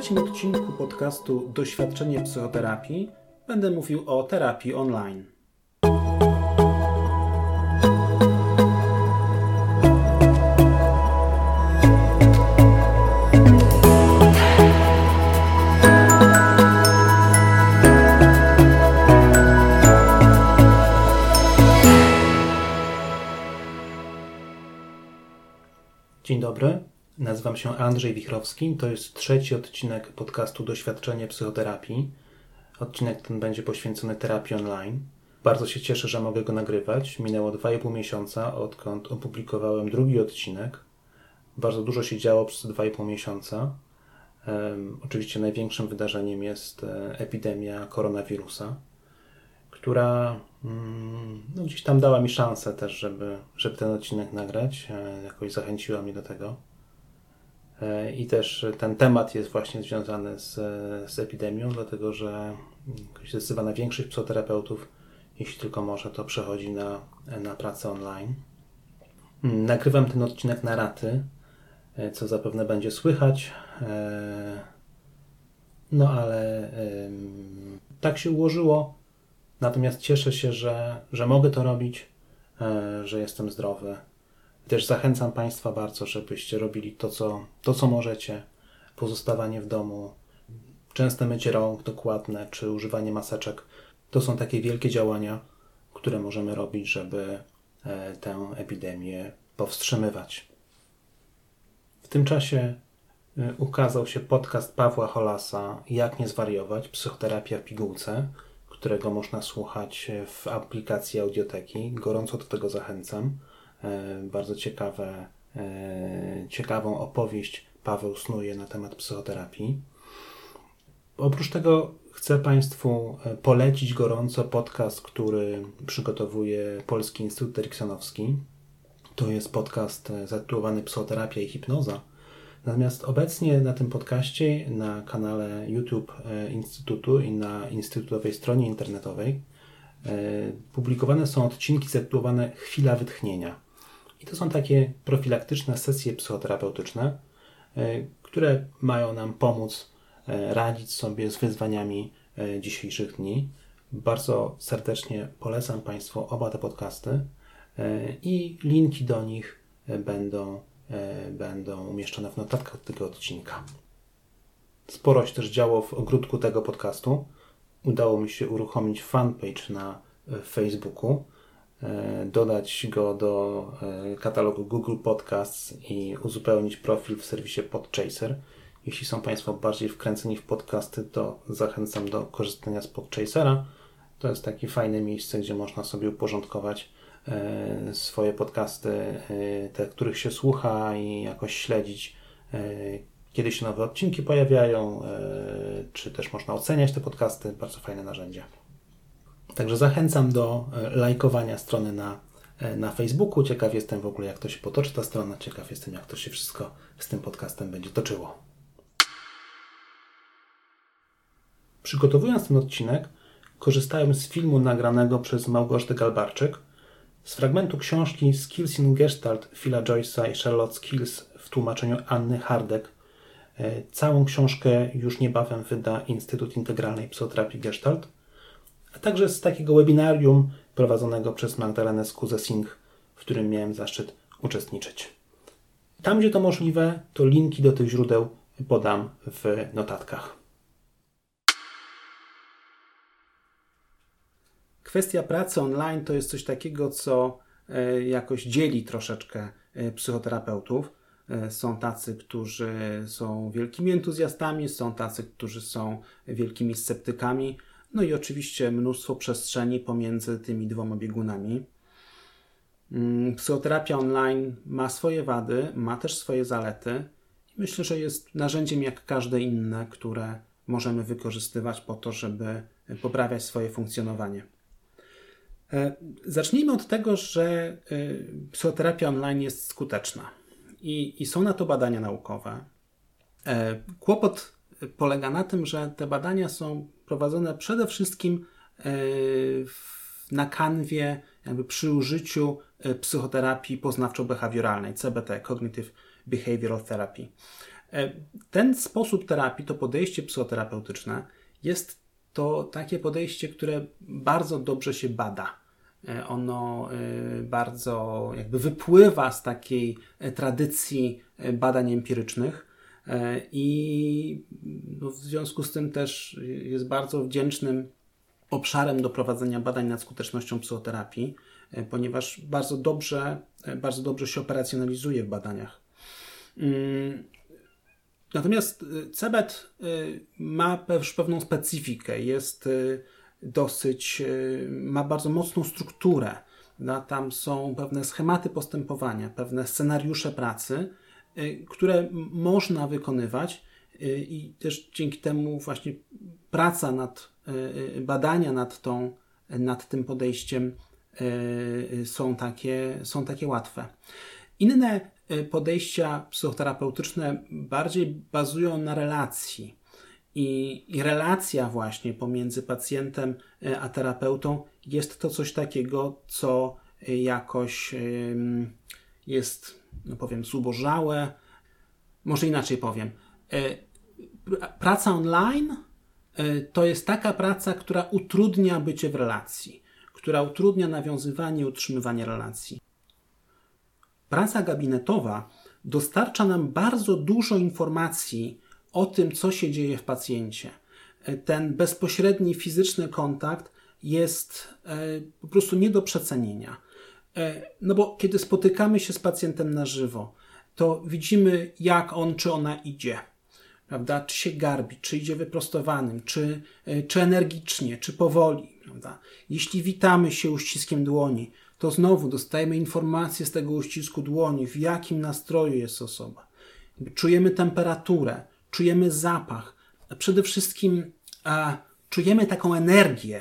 trzecim odcinku podcastu Doświadczenie w psychoterapii będę mówił o terapii online. Dzień dobry, nazywam się Andrzej Wichrowski. To jest trzeci odcinek podcastu Doświadczenie psychoterapii. Odcinek ten będzie poświęcony terapii online. Bardzo się cieszę, że mogę go nagrywać. Minęło 2,5 miesiąca, odkąd opublikowałem drugi odcinek. Bardzo dużo się działo przez 2,5 miesiąca. Oczywiście największym wydarzeniem jest e, epidemia koronawirusa, która mm, no, gdzieś tam dała mi szansę też, żeby, żeby ten odcinek nagrać. E, jakoś zachęciła mnie do tego. E, I też ten temat jest właśnie związany z, z epidemią, dlatego że zdecydowana większość psychoterapeutów, jeśli tylko może, to przechodzi na, na pracę online. Nagrywam ten odcinek na raty, e, co zapewne będzie słychać. E, no ale tak się ułożyło. Natomiast cieszę się, że, że mogę to robić, że jestem zdrowy też zachęcam Państwa bardzo, żebyście robili to, co, to, co możecie. Pozostawanie w domu, częste mycie rąk dokładne, czy używanie maseczek. To są takie wielkie działania, które możemy robić, żeby e, tę epidemię powstrzymywać. W tym czasie e, ukazał się podcast Pawła Holasa Jak nie zwariować psychoterapia w pigułce, którego można słuchać w aplikacji Audioteki. Gorąco do tego zachęcam. E, bardzo ciekawe, e, ciekawą opowieść Paweł snuje na temat psychoterapii. Oprócz tego chcę Państwu e, polecić gorąco podcast, który przygotowuje Polski Instytut Eriksonowski. To jest podcast zatytułowany Psychoterapia i hipnoza. Natomiast obecnie na tym podcaście, na kanale YouTube Instytutu i na instytutowej stronie internetowej publikowane są odcinki zatytułowane Chwila wytchnienia. I to są takie profilaktyczne sesje psychoterapeutyczne, e, które mają nam pomóc e, radzić sobie z wyzwaniami e, dzisiejszych dni. Bardzo serdecznie polecam Państwu oba te podcasty i linki do nich będą, będą umieszczone w notatkach tego odcinka. Sporo się też działo w ogródku tego podcastu. Udało mi się uruchomić fanpage na Facebooku dodać go do e, katalogu Google Podcasts i uzupełnić profil w serwisie Podchaser. Jeśli są Państwo bardziej wkręceni w podcasty, to zachęcam do korzystania z Podchasera. To jest takie fajne miejsce, gdzie można sobie uporządkować e, swoje podcasty, te, których się słucha i jakoś śledzić, kiedy się nowe odcinki pojawiają, czy też można oceniać te podcasty. Bardzo fajne narzędzie. Także zachęcam do e, lajkowania strony na, e, na Facebooku. Ciekaw jestem w ogóle, jak to się potoczy ta strona. Ciekaw jestem, jak to się wszystko z tym podcastem będzie toczyło. Przygotowując ten odcinek, korzystałem z filmu nagranego przez Małgorzatę Galbarczyk, z fragmentu książki Skills in Gestalt Phila Joyce'a i Charlotte Skills w tłumaczeniu Anny Hardek. E, całą książkę już niebawem wyda Instytut Integralnej Psychoterapii Gestalt – a także z takiego webinarium prowadzonego przez Magdalenę Skuzesing, w którym miałem zaszczyt uczestniczyć. Tam, gdzie to możliwe, to linki do tych źródeł podam w notatkach. Kwestia pracy online to jest coś takiego, co e, jakoś dzieli troszeczkę e, psychoterapeutów. E, są tacy, którzy są wielkimi entuzjastami, są tacy, którzy są wielkimi sceptykami. No i oczywiście mnóstwo przestrzeni pomiędzy tymi dwoma biegunami. Mm, psychoterapia online ma swoje wady, ma też swoje zalety. Myślę, że jest narzędziem jak każde inne, które możemy wykorzystywać po to, żeby poprawiać swoje funkcjonowanie. E, zacznijmy od tego, że e, psychoterapia online jest skuteczna i, i są na to badania naukowe. E, kłopot polega na tym, że te badania są prowadzone przede wszystkim e, na kanwie, jakby przy użyciu e, psychoterapii poznawczo-behawioralnej, CBT, Cognitive Behavioral Therapy. Ten sposób terapii, to podejście psychoterapeutyczne jest to takie podejście, które bardzo dobrze się bada. Ono bardzo jakby wypływa z takiej tradycji badań empirycznych i no, w związku z tym też jest bardzo wdzięcznym obszarem do prowadzenia badań nad skutecznością psychoterapii, e, ponieważ bardzo dobrze, e, bardzo dobrze się operacjonalizuje w badaniach. Mm, natomiast e, CEBET ma już pewną specyfikę, jest dosyć, ma bardzo mocną strukturę. Tam są pewne schematy postępowania, pewne scenariusze pracy, które można wykonywać i też dzięki temu właśnie praca nad y, badania nad, tą, nad tym podejściem są takie, są takie łatwe. Inne podejścia psychoterapeutyczne bardziej bazują na relacji. I, I, relacja właśnie pomiędzy pacjentem a terapeutą jest to coś takiego, co jakoś jest, powiem, zubożałe. Może inaczej powiem. Praca online E, to jest taka praca, która utrudnia bycie w relacji, która utrudnia nawiązywanie utrzymywanie relacji. Praca gabinetowa dostarcza nam bardzo dużo informacji o tym, co się dzieje w pacjencie. E, ten bezpośredni fizyczny kontakt jest e, po prostu nie do przecenienia. No bo kiedy spotykamy się z pacjentem na żywo, to widzimy, jak on czy ona idzie prawda? Czy się garbi, czy idzie wyprostowanym, czy, e, czy energicznie, czy powoli, prawda? Jeśli witamy się uściskiem dłoni, to znowu dostajemy informację z tego uścisku dłoni, w jakim nastroju jest osoba. Czujemy temperaturę, czujemy zapach, a przede wszystkim a, czujemy taką energię,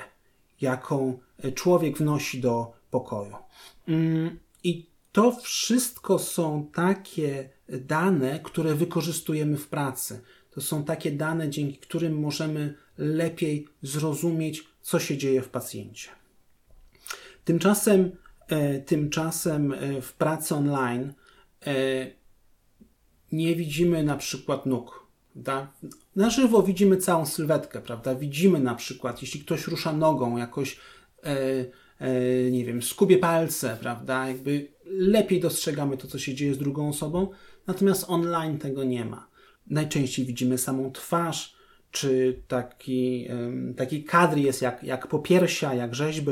jaką e, człowiek wnosi do pokoju. Mm, I to wszystko są takie dane, które wykorzystujemy w pracy. To są takie dane, dzięki którym możemy lepiej zrozumieć, co się dzieje w pacjencie. Tymczasem, e, tymczasem e, w pracy online e, nie widzimy na przykład nóg. Na żywo widzimy całą sylwetkę, prawda? Widzimy na przykład, jeśli ktoś rusza nogą, jakoś nie wiem, skubie palce, prawda? Jakby lepiej dostrzegamy to, co się dzieje z drugą osobą, natomiast online tego nie ma najczęściej widzimy samą twarz, czy taki, taki kadr jest jak, jak popiersia, jak rzeźby.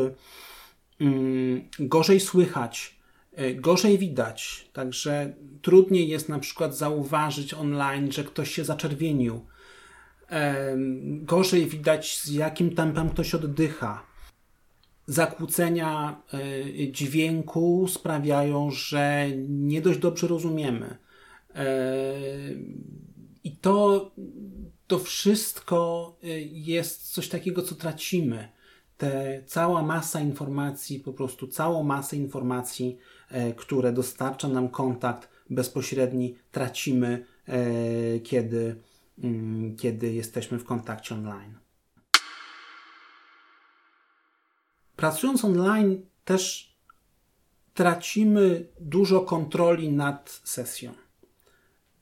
Mm, gorzej słychać, e, gorzej widać, także trudniej jest na przykład zauważyć online, że ktoś się zaczerwienił. Gorzej widać, z jakim tempem ktoś oddycha. Zakłócenia e, dźwięku sprawiają, że nie dość dobrze rozumiemy i to, to wszystko y, jest coś takiego, co tracimy. Te cała masa informacji, po prostu całą masę informacji, e, które dostarcza nam kontakt bezpośredni, tracimy, e, kiedy, mm, kiedy jesteśmy w kontakcie online. Pracując online, też tracimy dużo kontroli nad sesją.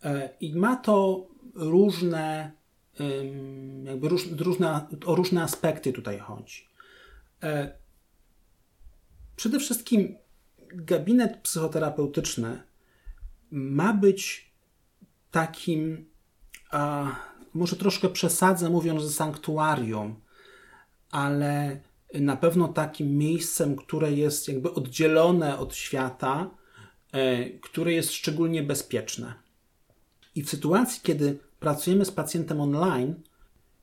E, I ma to różne, jakby róż, różne, o różne aspekty tutaj chodzi. E, przede wszystkim gabinet psychoterapeutyczny ma być takim, może troszkę przesadzę mówiąc, że sanktuarium, ale na pewno takim miejscem, które jest jakby oddzielone od świata, e, które jest szczególnie bezpieczne. I w sytuacji, kiedy pracujemy z pacjentem online,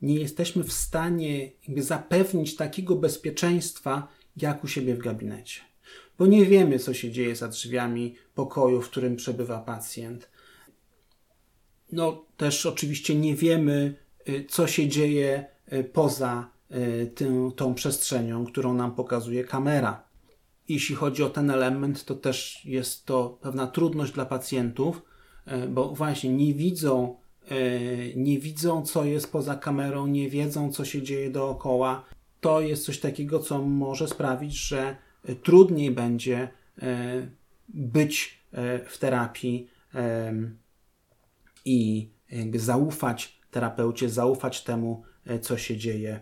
nie jesteśmy w stanie zapewnić takiego bezpieczeństwa, jak u siebie w gabinecie. Bo nie wiemy, co się dzieje za drzwiami pokoju, w którym przebywa pacjent. No, też oczywiście nie wiemy, y, co się dzieje y, poza tym, tą przestrzenią, którą nam pokazuje kamera. Jeśli chodzi o ten element, to też jest to pewna trudność dla pacjentów, bo właśnie nie widzą E, nie widzą, co jest poza kamerą, nie wiedzą, co się dzieje dookoła. To jest coś takiego, co może sprawić, że trudniej będzie być w terapii i, zaufać terapeucie, zaufać temu, co się dzieje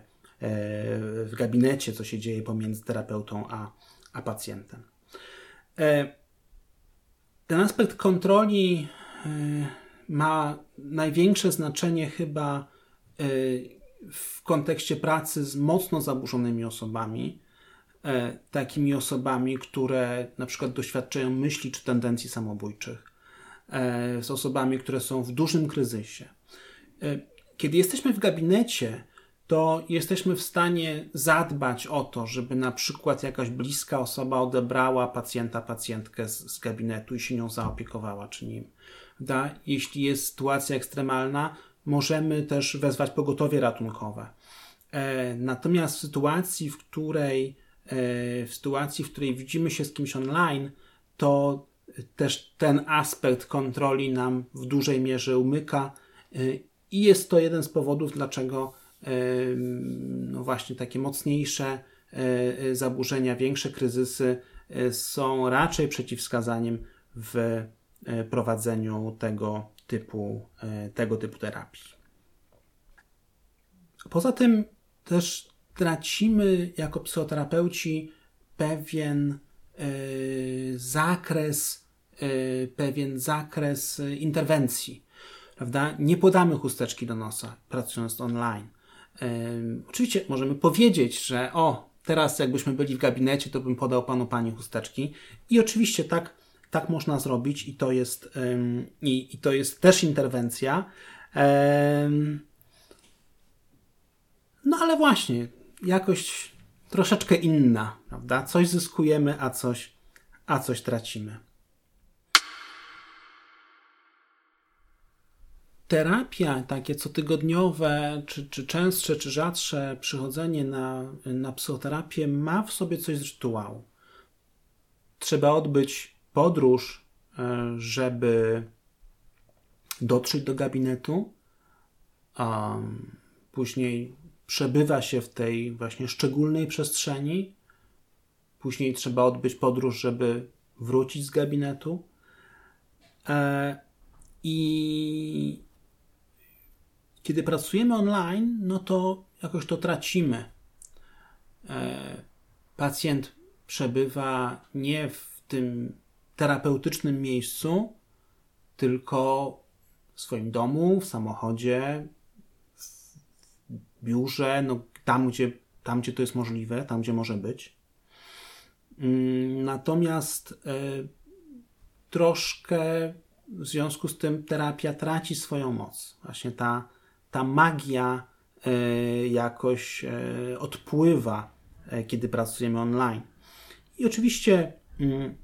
w gabinecie, co się dzieje pomiędzy terapeutą a, a pacjentem. Ten aspekt kontroli ma największe znaczenie chyba w kontekście pracy z mocno zaburzonymi osobami, e, takimi osobami, które na przykład doświadczają myśli czy tendencji samobójczych, e, z osobami, które są w dużym kryzysie. E, kiedy jesteśmy w gabinecie, to jesteśmy w stanie zadbać o to, żeby na przykład jakaś bliska osoba odebrała pacjenta, pacjentkę z, z gabinetu i się nią zaopiekowała czy nim. Da, jeśli jest sytuacja ekstremalna, możemy też wezwać pogotowie ratunkowe. E, natomiast w sytuacji, w której e, w sytuacji, w której widzimy się z kimś online, to też ten aspekt kontroli nam w dużej mierze umyka e, i jest to jeden z powodów, dlaczego no właśnie takie mocniejsze zaburzenia, większe kryzysy są raczej przeciwwskazaniem w prowadzeniu tego typu, e, tego typu terapii. Poza tym też tracimy jako psychoterapeuci pewien e, zakres, e, pewien zakres interwencji. Prawda? Nie podamy chusteczki do nosa, pracując online. Oczywiście możemy powiedzieć, że o, teraz jakbyśmy byli w gabinecie, to bym podał panu pani chusteczki. I oczywiście tak tak można zrobić i to jest, i, i to jest też interwencja. No ale właśnie, jakoś troszeczkę inna, prawda? Coś zyskujemy, a coś, a coś tracimy. Terapia, takie cotygodniowe, czy, czy częstsze, czy rzadsze przychodzenie na, na psychoterapię ma w sobie coś z rytuału. Trzeba odbyć podróż, e, żeby dotrzeć do gabinetu, a później przebywa się w tej właśnie szczególnej przestrzeni, później trzeba odbyć podróż, żeby wrócić z gabinetu. E, I kiedy pracujemy online, no to jakoś to tracimy. E, pacjent przebywa nie w tym terapeutycznym miejscu, tylko w swoim domu, w samochodzie, w biurze, no, tam, gdzie, tam, gdzie to jest możliwe, tam, gdzie może być. Mm, natomiast y, troszkę w związku z tym terapia traci swoją moc. Właśnie ta, ta magia y, jakoś y, odpływa, kiedy pracujemy online. I oczywiście mm,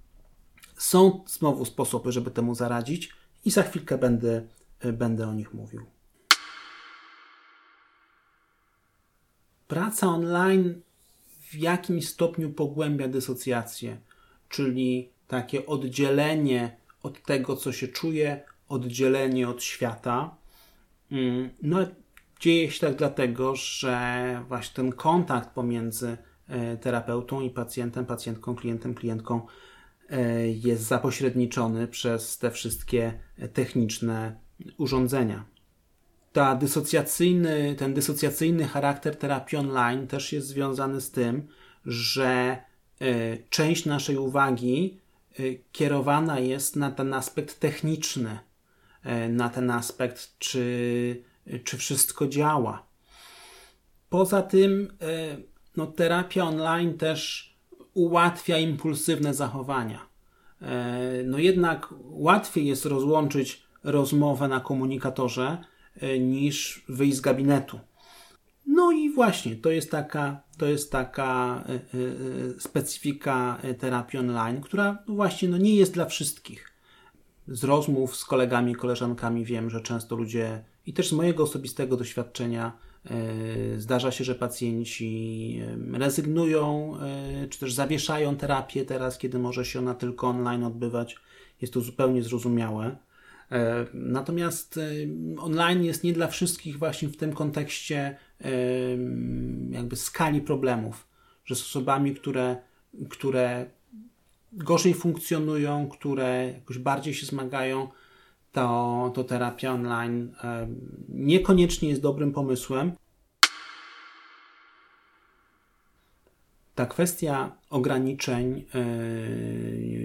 są znowu sposoby, żeby temu zaradzić i za chwilkę będę, będę o nich mówił. Praca online w jakimś stopniu pogłębia dysocjację, czyli takie oddzielenie od tego, co się czuje, oddzielenie od świata. Mm, no, dzieje się tak dlatego, że właśnie ten kontakt pomiędzy e, terapeutą i pacjentem, pacjentką, klientem, klientką E, jest zapośredniczony przez te wszystkie techniczne urządzenia. Ta dysocjacyjny, ten dysocjacyjny charakter terapii online też jest związany z tym, że e, część naszej uwagi e, kierowana jest na ten aspekt techniczny, na ten aspekt, czy, czy wszystko działa. Poza tym, no, terapia online też ułatwia impulsywne zachowania. E, no jednak łatwiej jest rozłączyć rozmowę na komunikatorze e, niż wyjść z gabinetu. No i właśnie, to jest taka, to jest taka e, specyfika terapii online, która właśnie no nie jest dla wszystkich. Z rozmów z kolegami, koleżankami wiem, że często ludzie, i też z mojego osobistego doświadczenia, E, zdarza się, że pacjenci rezygnują, e, czy też zawieszają terapię teraz, kiedy może się ona tylko online odbywać. Jest to zupełnie zrozumiałe. E, natomiast online jest nie dla wszystkich właśnie w tym kontekście jakby skali problemów, że z osobami, które, które gorzej funkcjonują, które jakoś bardziej się zmagają, to, to terapia online niekoniecznie jest dobrym pomysłem. Ta kwestia ograniczeń,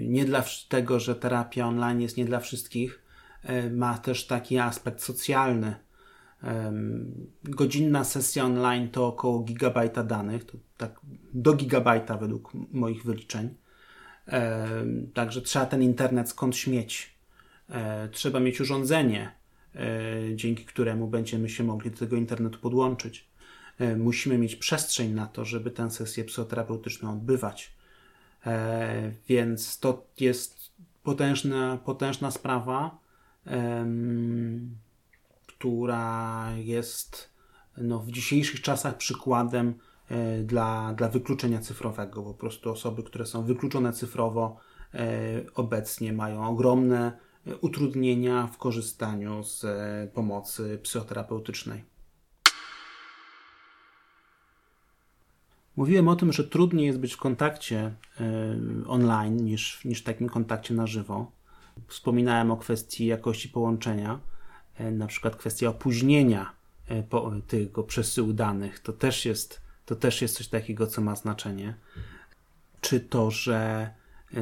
nie dla tego, że terapia online jest nie dla wszystkich, ma też taki aspekt socjalny. Godzinna sesja online to około gigabajta danych, to tak do gigabajta według moich wyliczeń. Także trzeba ten internet skąd mieć. E, trzeba mieć urządzenie, e, dzięki któremu będziemy się mogli do tego internetu podłączyć. E, musimy mieć przestrzeń na to, żeby tę sesję psychoterapeutyczną odbywać. Więc to jest potężna, potężna sprawa, która jest no, w dzisiejszych czasach przykładem dla, dla wykluczenia cyfrowego. Po prostu osoby, które są wykluczone cyfrowo, obecnie mają ogromne utrudnienia w korzystaniu z e, pomocy psychoterapeutycznej. Mówiłem o tym, że trudniej jest być w kontakcie online niż, niż w takim kontakcie na żywo. Wspominałem o kwestii jakości połączenia, na przykład kwestia opóźnienia tego przesyłu danych. To też, jest, to też jest coś takiego, co ma znaczenie. Czy to, że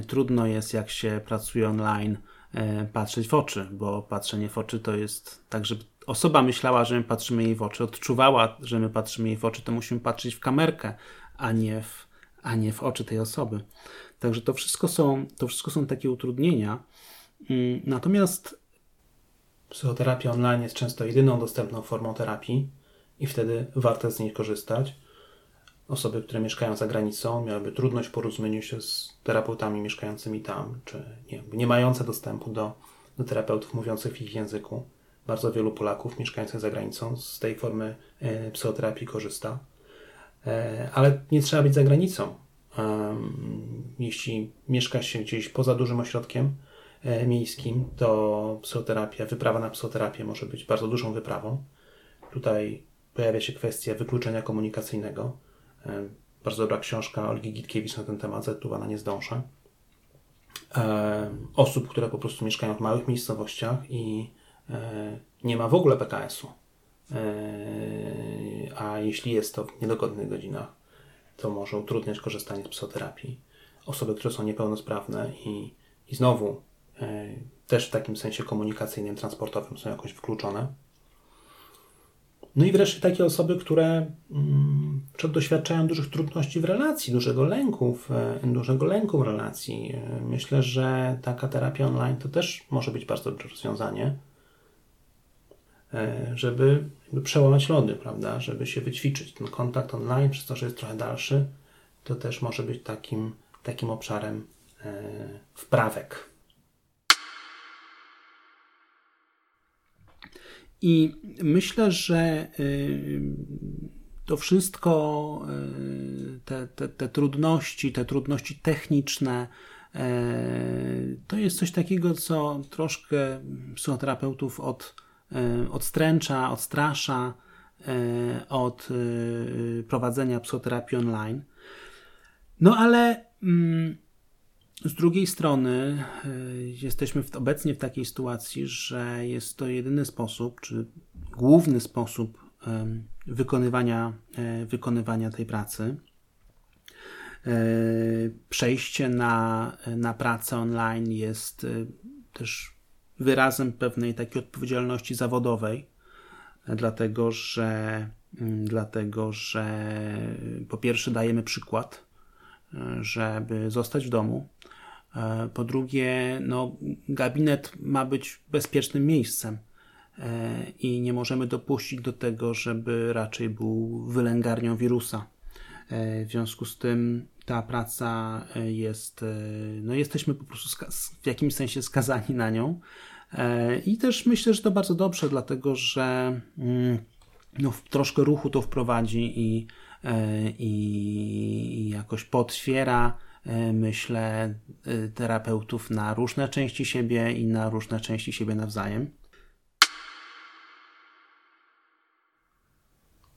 trudno jest, jak się pracuje online, E, patrzeć w oczy, bo patrzenie w oczy to jest tak, żeby osoba myślała, że my patrzymy jej w oczy, odczuwała, że my patrzymy jej w oczy, to musimy patrzeć w kamerkę, a nie w, a nie w oczy tej osoby. Także to wszystko są, to wszystko są takie utrudnienia. Mm, natomiast psychoterapia online jest często jedyną dostępną formą terapii i wtedy warto z niej korzystać osoby, które mieszkają za granicą, miałyby trudność w porozumieniu się z terapeutami mieszkającymi tam, czy nie, nie mające dostępu do, do terapeutów mówiących w ich języku. Bardzo wielu Polaków mieszkających za granicą z tej formy e, psychoterapii korzysta. E, ale nie trzeba być za granicą. Jeśli mieszka się gdzieś poza dużym ośrodkiem e, miejskim, to psychoterapia, wyprawa na psychoterapię może być bardzo dużą wyprawą. Tutaj pojawia się kwestia wykluczenia komunikacyjnego bardzo dobra książka Olgi Gitkiewicz na ten temat, zatytułowana Nie zdążę. E, osób, które po prostu mieszkają w małych miejscowościach i e, nie ma w ogóle PKS-u. A jeśli jest to w niedogodnych godzinach, to może utrudniać korzystanie z psychoterapii. Osoby, które są niepełnosprawne i, i znowu też w takim sensie komunikacyjnym, transportowym są jakoś wykluczone no i wreszcie takie osoby, które mm, doświadczają dużych trudności w relacji, dużego lęku, w, e, dużego lęku w relacji. E, myślę, że taka terapia online to też może być bardzo dobre rozwiązanie, e, żeby przełamać lody, prawda, żeby się wyćwiczyć. Ten kontakt online, przez to, że jest trochę dalszy, to też może być takim, takim obszarem wprawek. I myślę, że y, to wszystko, y, te, te, te trudności, te trudności techniczne, y, to jest coś takiego, co troszkę psychoterapeutów od, odstręcza, odstrasza od prowadzenia psychoterapii online. No ale mm, z drugiej strony y, jesteśmy obecnie w takiej sytuacji, że jest to jedyny sposób, czy główny sposób wykonywania, e, wykonywania tej pracy. E, przejście na, na pracę online jest e, też wyrazem pewnej takiej odpowiedzialności zawodowej, dlatego że, mm, dlatego że po pierwsze dajemy przykład, żeby zostać w domu, E, po drugie, no, gabinet ma być bezpiecznym miejscem e, i nie możemy dopuścić do tego, żeby raczej był wylęgarnią wirusa. E, w związku z tym ta praca jest, no jesteśmy po prostu w jakimś sensie skazani na nią. I też myślę, że to bardzo dobrze, dlatego że mm, no, troszkę ruchu to wprowadzi i, i jakoś potwiera E, myślę, e, terapeutów na różne części siebie i na różne części siebie nawzajem.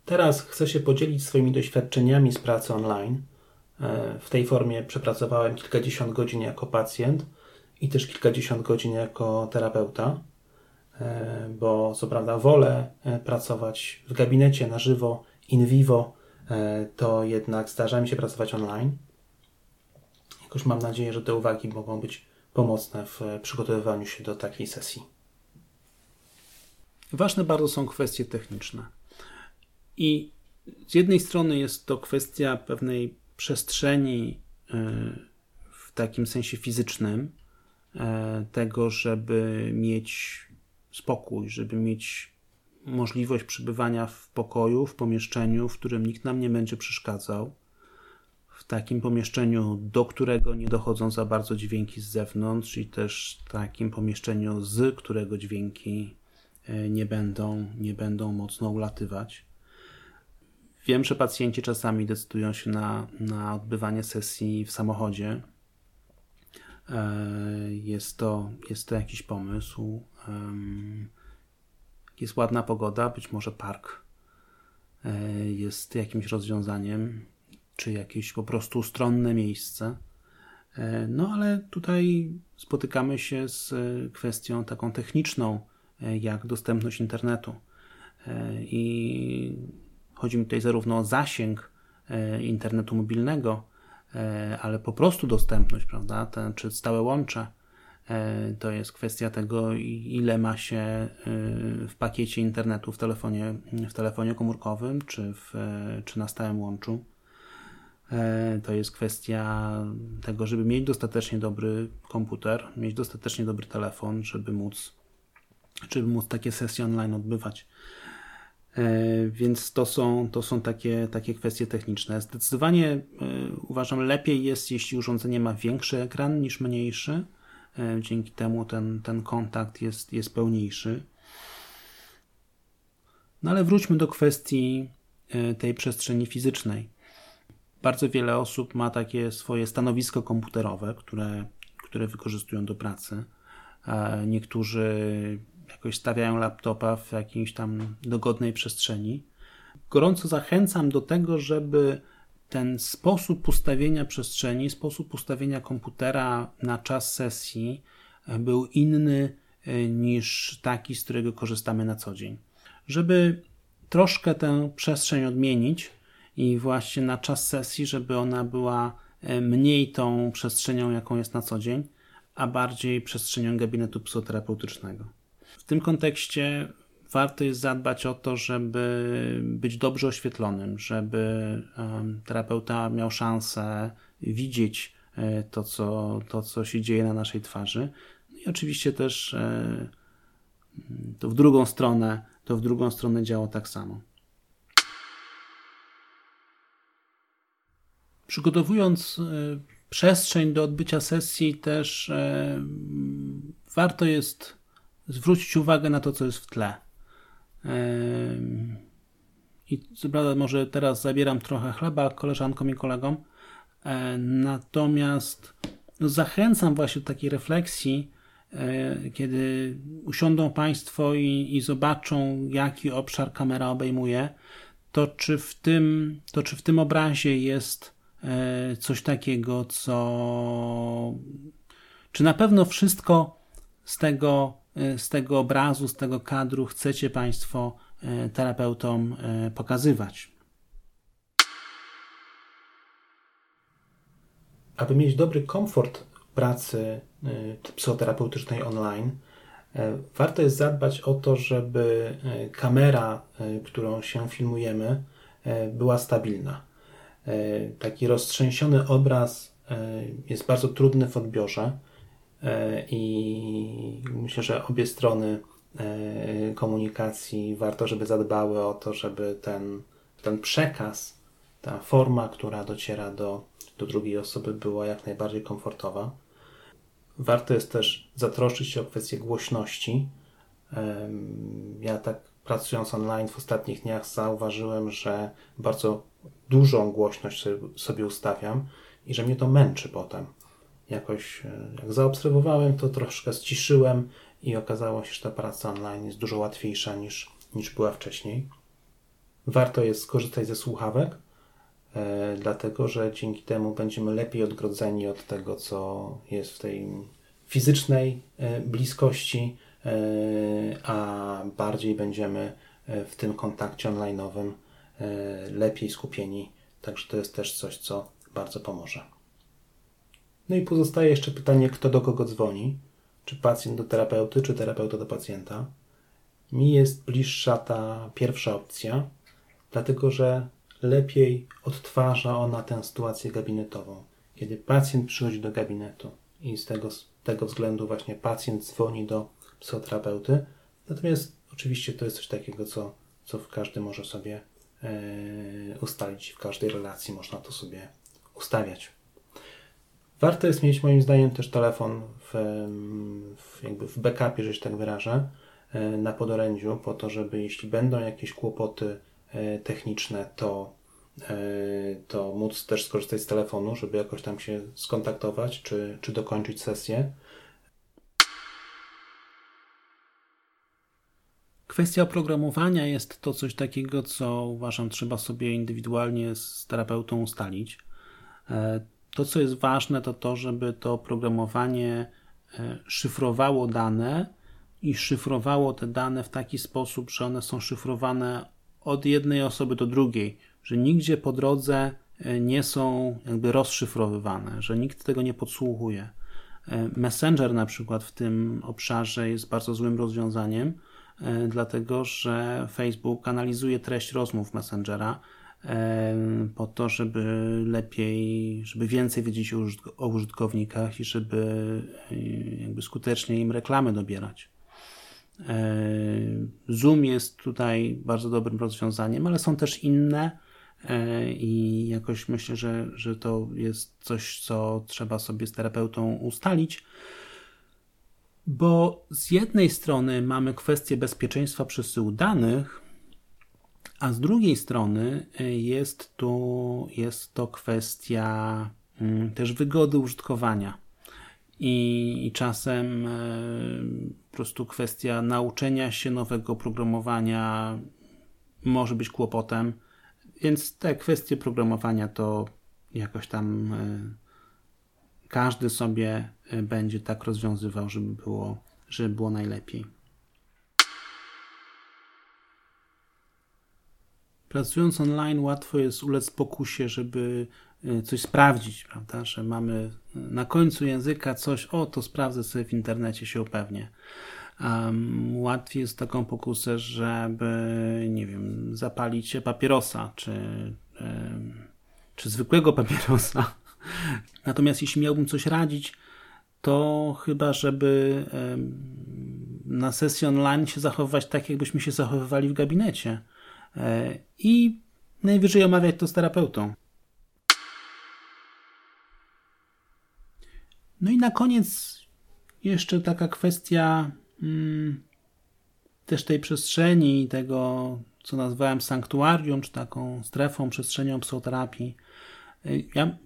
Teraz chcę się podzielić swoimi doświadczeniami z pracy online. E, w tej formie przepracowałem kilkadziesiąt godzin jako pacjent i też kilkadziesiąt godzin jako terapeuta. bo co prawda wolę pracować w gabinecie na żywo, in vivo, to jednak zdarza mi się pracować online. Jakoś mam nadzieję, że te uwagi mogą być pomocne w przygotowywaniu się do takiej sesji. Ważne bardzo są kwestie techniczne. I z jednej strony jest to kwestia pewnej przestrzeni e, w takim sensie fizycznym, e, tego, żeby mieć spokój, żeby mieć możliwość przebywania w pokoju, w pomieszczeniu, w którym nikt nam nie będzie przeszkadzał, w takim pomieszczeniu, do którego nie dochodzą za bardzo dźwięki z zewnątrz, i też takim pomieszczeniu, z którego dźwięki e, nie będą, nie będą mocno ulatywać. Wiem, że pacjenci czasami decydują się na, na odbywanie sesji w samochodzie. E, jest to, jest to jakiś pomysł. Jest ładna pogoda, być może park e, jest jakimś rozwiązaniem, czy jakieś po prostu stronne miejsce. E, no ale tutaj spotykamy się z kwestią taką techniczną, jak dostępność internetu. I Chodzi mi tutaj zarówno o zasięg e, internetu mobilnego, e, ale po prostu dostępność, prawda, Ten, czy stałe łącze. E, to jest kwestia tego, ile ma się w pakiecie internetu w telefonie, w telefonie komórkowym, czy, w, czy na stałym łączu. To jest kwestia tego, żeby mieć dostatecznie dobry komputer, mieć dostatecznie dobry telefon, żeby móc, żeby móc takie sesje online odbywać. E, więc to są, to są takie, takie kwestie techniczne. Zdecydowanie e, uważam, lepiej jest, jeśli urządzenie ma większy ekran niż mniejszy. E, dzięki temu ten, ten kontakt jest, jest pełniejszy. No ale wróćmy do kwestii tej przestrzeni fizycznej. Bardzo wiele osób ma takie swoje stanowisko komputerowe, które, które wykorzystują do pracy. Niektórzy jakoś stawiają laptopa w jakiejś tam dogodnej przestrzeni. Gorąco zachęcam do tego, żeby ten sposób ustawienia przestrzeni, sposób ustawienia komputera na czas sesji e, był inny e, niż taki, z którego korzystamy na co dzień. Żeby troszkę tę przestrzeń odmienić i właśnie na czas sesji, żeby ona była e, mniej tą przestrzenią, jaką jest na co dzień, a bardziej przestrzenią gabinetu psychoterapeutycznego. W tym kontekście warto jest zadbać o to, żeby być dobrze oświetlonym, żeby terapeuta miał szansę widzieć e, to, co, to, co się dzieje na naszej twarzy. No i oczywiście też e, to w drugą stronę, to w drugą stronę działa tak samo. Przygotowując e, przestrzeń do odbycia sesji, też warto jest zwrócić uwagę na to, co jest w tle. I co prawda, może teraz zabieram trochę chleba koleżankom i kolegom, natomiast no, zachęcam właśnie do takiej refleksji, kiedy usiądą Państwo i, i zobaczą, jaki obszar kamera obejmuje, to czy w tym, to czy w tym obrazie jest e, coś takiego, co. Czy na pewno wszystko z tego z tego obrazu, z tego kadru chcecie Państwo e, terapeutom e, pokazywać. Aby mieć dobry komfort pracy psychoterapeutycznej online, warto jest zadbać o to, żeby kamera, którą się filmujemy, była stabilna. Taki roztrzęsiony obraz jest bardzo trudny w odbiorze E, i myślę, że obie strony e, komunikacji warto, żeby zadbały o to, żeby ten, ten przekaz, ta forma, która dociera do, do drugiej osoby, była jak najbardziej komfortowa. Warto jest też zatroszczyć się o kwestię głośności. Ja tak pracując online w ostatnich dniach zauważyłem, że bardzo dużą głośność sobie ustawiam i że mnie to męczy potem jakoś, e, jak zaobserwowałem, to troszkę ściszyłem i okazało się, że ta praca online jest dużo łatwiejsza niż, niż była wcześniej. Warto jest skorzystać ze słuchawek, e, dlatego że dzięki temu będziemy lepiej odgrodzeni od tego, co jest w tej fizycznej e, bliskości, a bardziej będziemy w tym kontakcie online'owym lepiej skupieni. Także to jest też coś, co bardzo pomoże. No i pozostaje jeszcze pytanie, kto do kogo dzwoni. Czy pacjent do terapeuty, czy terapeuta do pacjenta. Mi jest bliższa ta pierwsza opcja, dlatego że lepiej odtwarza ona tę sytuację gabinetową. Kiedy pacjent przychodzi do gabinetu i z tego, z tego względu właśnie pacjent dzwoni do psychoterapeuty, natomiast oczywiście to jest coś takiego, co, co każdy może sobie yy, ustalić, w każdej relacji można to sobie ustawiać. Warto jest mieć moim zdaniem też telefon w, w, jakby w backupie, że się tak wyrażę, e, na podorędziu, po to, żeby jeśli będą jakieś kłopoty e, techniczne, to, e, to móc też skorzystać z telefonu, żeby jakoś tam się skontaktować, czy, czy dokończyć sesję. Kwestia oprogramowania jest to coś takiego, co uważam trzeba sobie indywidualnie z terapeutą ustalić. To, co jest ważne, to to, żeby to oprogramowanie e, szyfrowało dane i szyfrowało te dane w taki sposób, że one są szyfrowane od jednej osoby do drugiej, że nigdzie po drodze e, nie są jakby rozszyfrowywane, że nikt tego nie podsłuchuje. E, Messenger na przykład w tym obszarze jest bardzo złym rozwiązaniem, dlatego że Facebook analizuje treść rozmów Messengera po to, żeby lepiej, żeby więcej wiedzieć o użytkownikach i żeby jakby skutecznie im reklamy dobierać. Zoom jest tutaj bardzo dobrym rozwiązaniem, ale są też inne e, i jakoś myślę, że, że to jest coś, co trzeba sobie z terapeutą ustalić. Bo z jednej strony mamy kwestię bezpieczeństwa przesyłu danych, a z drugiej strony y, jest, tu, jest to kwestia mm, też wygody użytkowania. I, i czasem y, po prostu kwestia nauczenia się nowego programowania może być kłopotem, więc te kwestie programowania to jakoś tam y, każdy sobie będzie tak rozwiązywał, żeby było, żeby było najlepiej. Pracując online łatwo jest ulec pokusie, żeby e, coś sprawdzić, prawda? Że mamy na końcu języka coś, o to sprawdzę sobie w internecie, się upewnię. Um, łatwiej jest taką pokusę, żeby, nie wiem, zapalić się papierosa, czy, um, czy zwykłego papierosa. Natomiast jeśli miałbym coś radzić, to chyba, żeby um, na sesji online się zachowywać tak, jakbyśmy się zachowywali w gabinecie E, i najwyżej omawiać to z terapeutą. No i na koniec jeszcze taka kwestia hmm, też tej przestrzeni, tego co nazwałem sanktuarium, czy taką strefą, przestrzenią psychoterapii. Ja,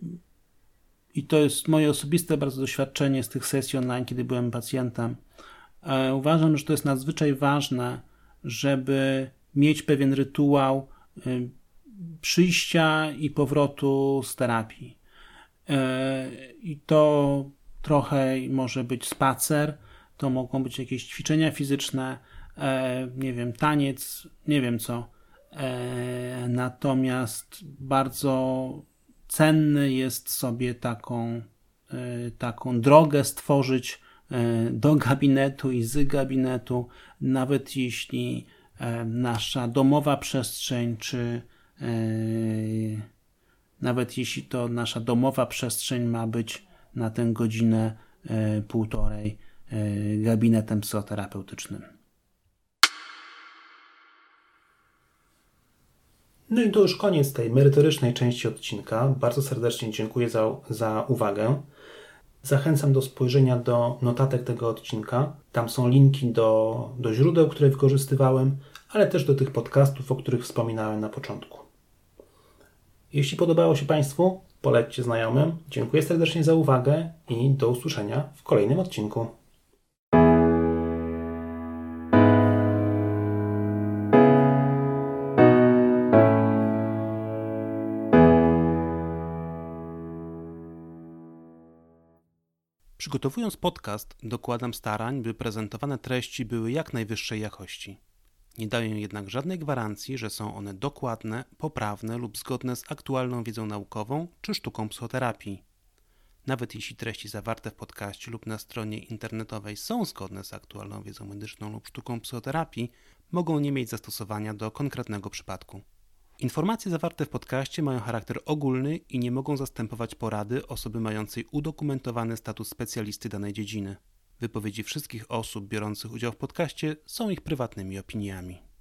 I to jest moje osobiste bardzo doświadczenie z tych sesji online, kiedy byłem pacjentem. E, uważam, że to jest nadzwyczaj ważne, żeby mieć pewien rytuał y, przyjścia i powrotu z terapii. Y, I to trochę może być spacer, to mogą być jakieś ćwiczenia fizyczne, y, nie wiem, taniec, nie wiem co. Natomiast bardzo cenny jest sobie taką, taką drogę stworzyć do gabinetu i z gabinetu, nawet jeśli E, nasza domowa przestrzeń, czy e, nawet jeśli to nasza domowa przestrzeń ma być na tę godzinę e, półtorej gabinetem psychoterapeutycznym. No i to już koniec tej merytorycznej części odcinka. Bardzo serdecznie dziękuję za, za uwagę. Zachęcam do spojrzenia do notatek tego odcinka. Tam są linki do, do źródeł, które wykorzystywałem, ale też do tych podcastów, o których wspominałem na początku. Jeśli podobało się Państwu, polećcie znajomym. Dziękuję serdecznie za uwagę i do usłyszenia w kolejnym odcinku. Przygotowując podcast, dokładam starań, by prezentowane treści były jak najwyższej jakości. Nie daję jednak żadnej gwarancji, że są one dokładne, poprawne lub zgodne z aktualną wiedzą naukową czy sztuką psychoterapii. Nawet jeśli treści zawarte w podcaście lub na stronie internetowej są zgodne z aktualną wiedzą medyczną lub sztuką psychoterapii, mogą nie mieć zastosowania do konkretnego przypadku. Informacje zawarte w podcaście mają charakter ogólny i nie mogą zastępować porady osoby mającej udokumentowany status specjalisty danej dziedziny. Wypowiedzi wszystkich osób biorących udział w podcaście są ich prywatnymi opiniami.